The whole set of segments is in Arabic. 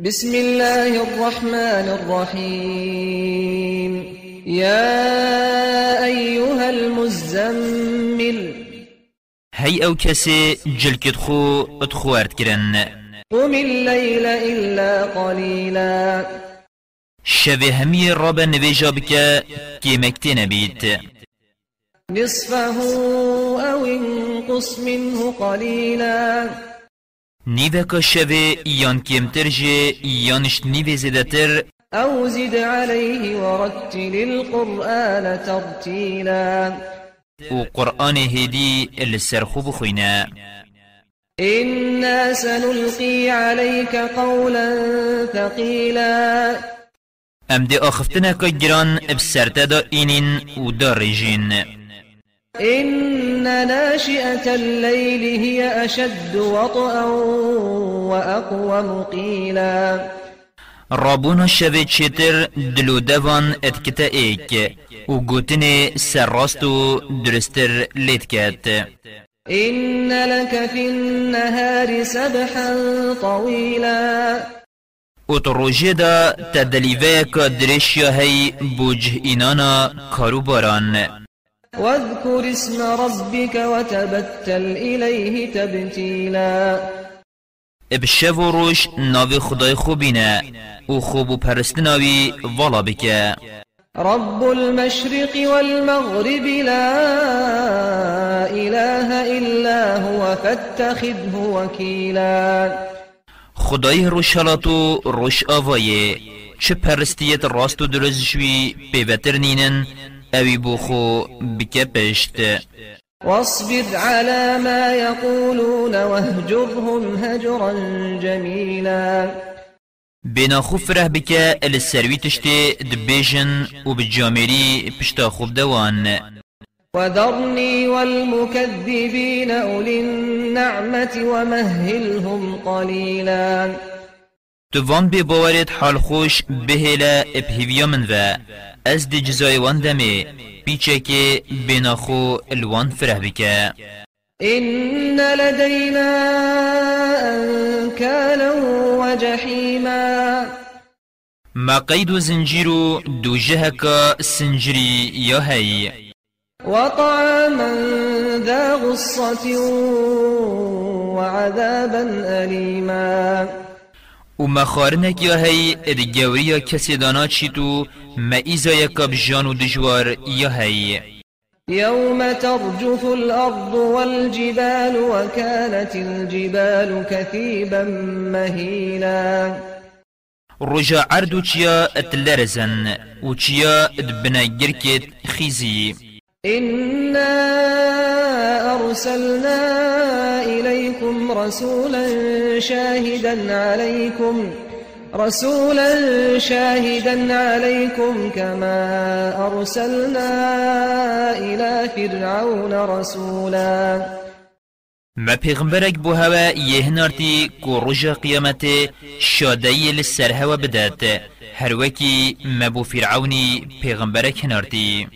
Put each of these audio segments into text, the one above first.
بسم الله الرحمن الرحيم. يا أيها المزمل. هی أو کسی جلکت خو اتخوارد کرن. قم الليل إلا قليلا. همی رابا نویجا بکه که مکتی نبید نصفه أو انقص منه قليلا. نیوکا شوه یان کمتر جه یانش نیوه زیدتر أو زد عليه ورتل القرآن ترتيلا و قرآن هدی لسرخو بخوینا إنا سنلقي عليك قولا ثقيلا ام دی آخفتنا که گران بسرتا إن ناشئة الليل هي أشد وطئا وأقوم قيلا رابونا شوه چیتر دلو دوان اتکتا ایک. و گوتن سراست و درستر لیت کت إن لك في النهار سبحا طويلا. روژه دا تدلیوه که درشیا هی بوجه اینانا کارو باران واذكر اسم ربك وتبتل إليه تبتيلا. بشو و روش ناوی خدای خوبینه و خوب و پرستناوی والا بکه. رب المشرق والمغرب لا إله إلا هو فاتخذه وكيلا. خدای روشالات و روش آوایه. چه پرستیت راست و درزشوی پیوتر نینن. اوی بوخو بکه پشت واصبر على ما يقولون واهجرهم هجرا جميلا. بنا خوب فره بکه السروی تشتی دبیجن و بجامری پشتا خوب دوان. وذرني والمكذبين أولي النعمة ومهلهم قليلا. توان بی باورت حال خوش بهلا ابهیویا من و از دی جزای وان دمه پیچه که بنا خو الوان فره بکه إن لدينا أنكالا وجحيما ما قيد زنجيرو دو جهك سنجري يا هي وطعاما ذا غصة وعذابا أليما و خارنك يا هي ادگوريا کسی دانا چی تو ما ایزا یکا بجان و دجوار يا هي يوم ترجف الأرض والجبال وكانت الجبال كثيبا مهيلا. رجا عردو چيا اتلرزن و چيا ادبنا گركت خيزي. إنا أرسلنا إليكم رسولا شاهدا عليكم. رسولا شاهدا عليكم كما أرسلنا إلى فرعون رسولا. ما پیغمبرک بو هوا یهنارتی کو رجا قیامت شادی لسر هوا بدات. هر وکی ما بو فرعونی پیغمبرک هنارتی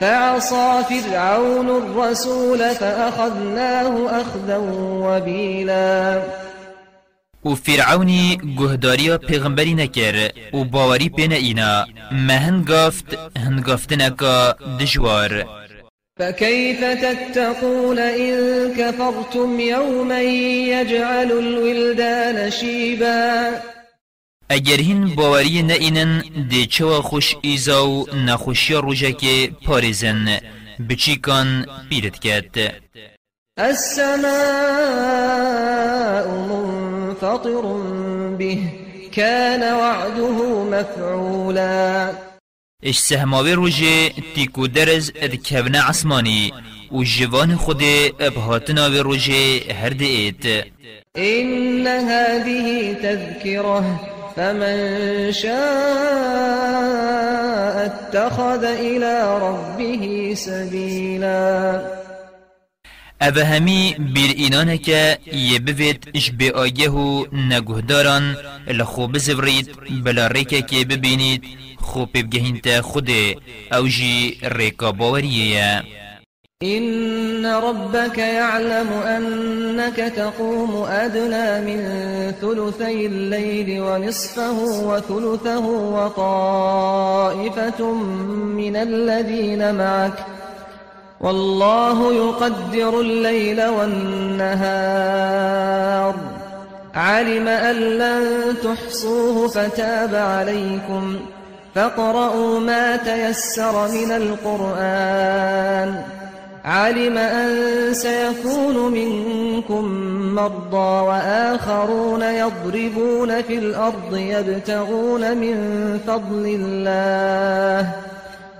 فعصى فرعون الرسول فأخذناه أخذا وبيلا. و فرعونی گهداریا پیغمبری نکر و باوری پین اینا. ما هنگافت هنگافتنکا دجوار فكيف تتقون إن كفرتم يوما يجعل الولدان شيبا؟ اگر هین باوری نئینن دی چوا خوش ایزا و نخوشی روژه که پارزن بچی کان پیرت کد السماء منفطر به كان وعده مفعولا. اش سهماوی روژه تیکو درز اد کبن عصمانی و جوان خود ابهاتنا و روژه هر دیت إن هذه تذكرة فمن شاء اتخذ إلى ربه سبيلا. اوه همی بیر اینانه که یه بوید إش بی آگه و نگهداران لخو بزورید بلا ریکه که ببینید خو بگهین تا خوده أو جی ریکا باوریه إن ربك يعلم أنك تقوم أدنى من ثلثي الليل ونصفه وثلثه وطائفة من الذين معك. والله يقدر الليل والنهار. علم أن لن تحصوه فتاب عليكم. فاقرؤوا ما تيسر من القرآن. علم أن سيكون منكم مرضى وآخرون يضربون في الأرض يبتغون من فضل الله.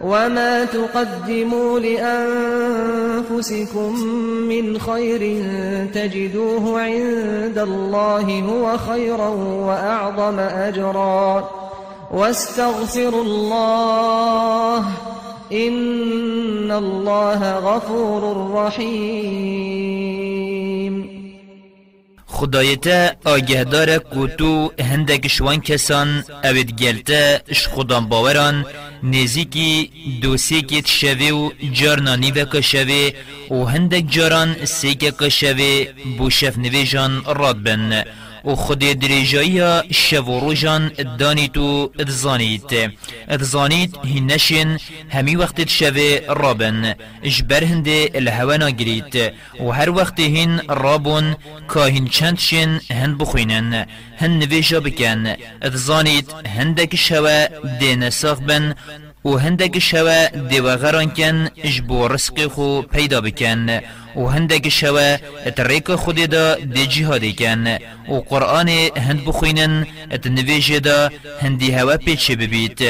وما تقدموا لأنفسكم من خير تجدوه عند الله هو خيرا وأعظم أجرا واستغفروا الله إن الله غفور رحيم خدایتا آگهدار کوتو هندک شوان کسان اوید گلتا اش خودان باوران نزیکی دوسیکیت شوه و جارنانی و شوه و هندک جاران سیک شوه بو شف نویجان راد بن. و خود دریجایی شو و روژان دانی تو ادزانید ادزانید هنشین همی وقت شوه رابن اجبر هنده الهوانا گرید و هر وقت هن رابون که هن چند شن هن بخوینن. هن نویجا بکن. ادزانید هندک شوه دین ساخ بن و هندک شوه دیوغران کن اجبو رزق خو پیدا بکن. و هندک شوه اتریک خودی دا دی جهادی کن. و قرآن هند بخوینن ات نویجه دا هندی هوا پیچه ببید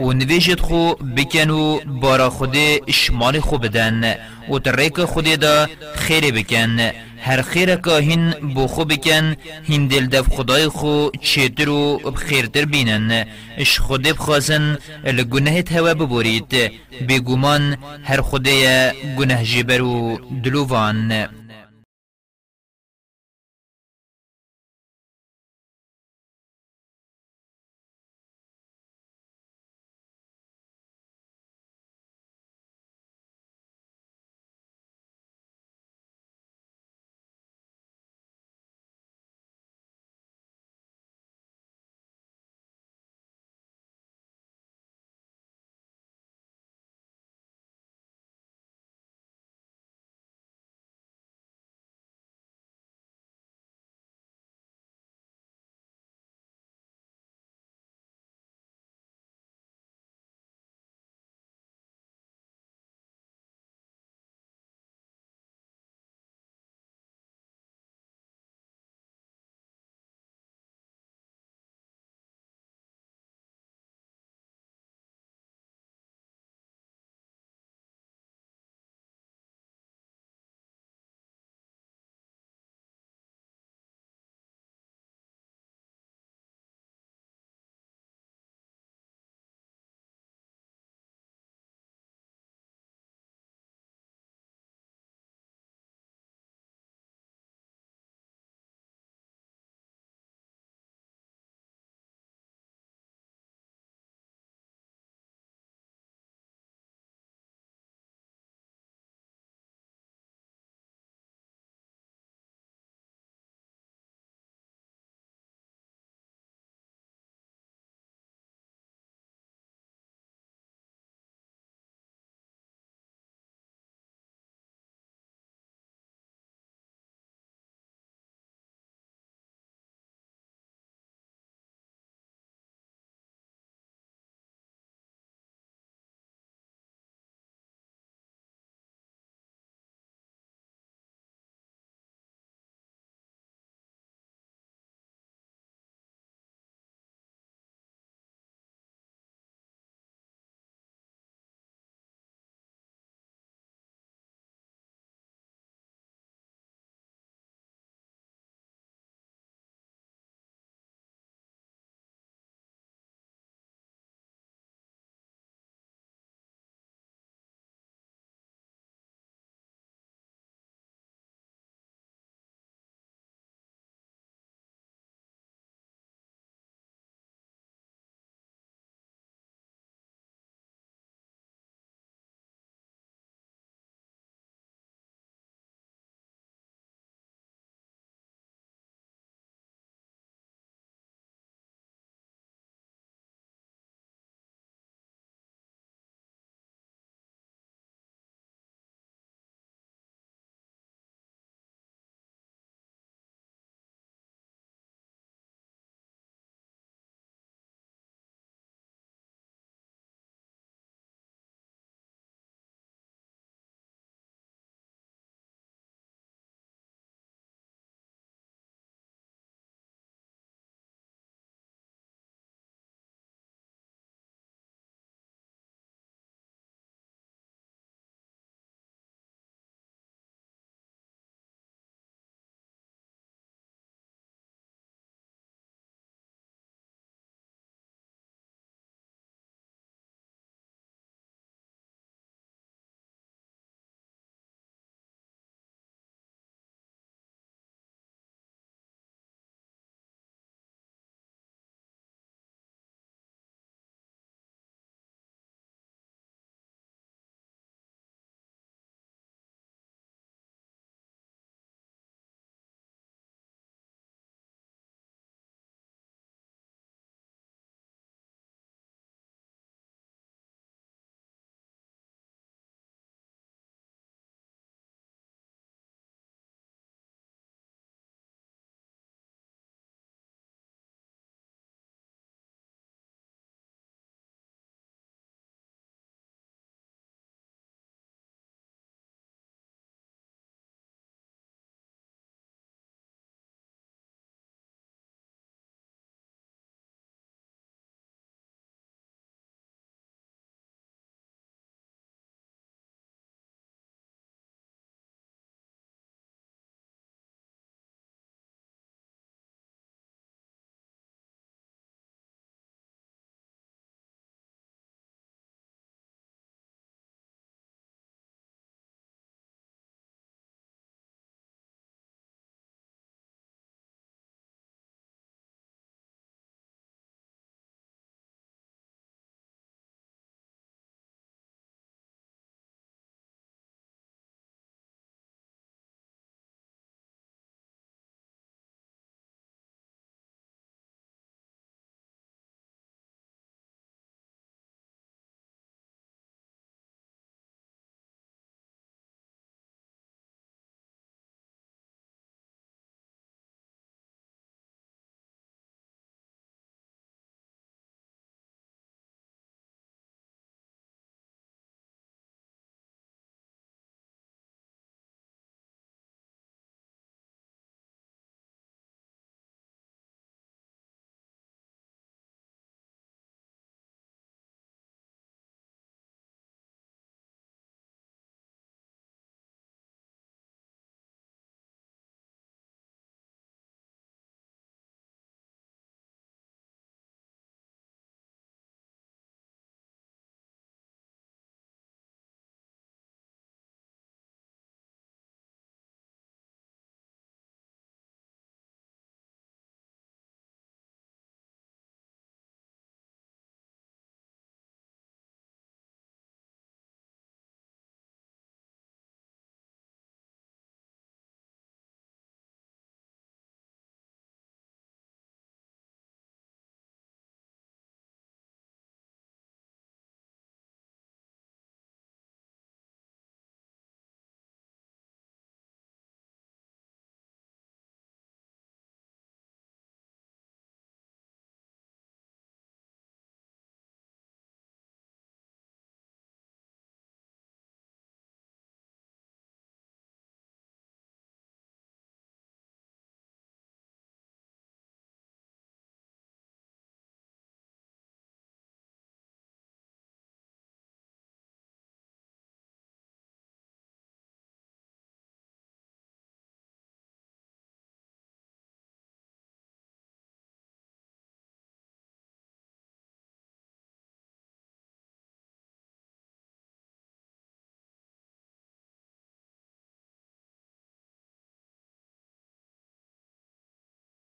و نویجت خو بکن و بارا خودی شمال خو بدن. و تریک خودی دا خیر بکن. هر خیر که هین بو خو بکن هین دل دف خدای خو چیتر و بخیرتر بینن. اش خود بخوازن لگناهت هوا ببورید بگومان هر خدای گناه جبر و دلووان.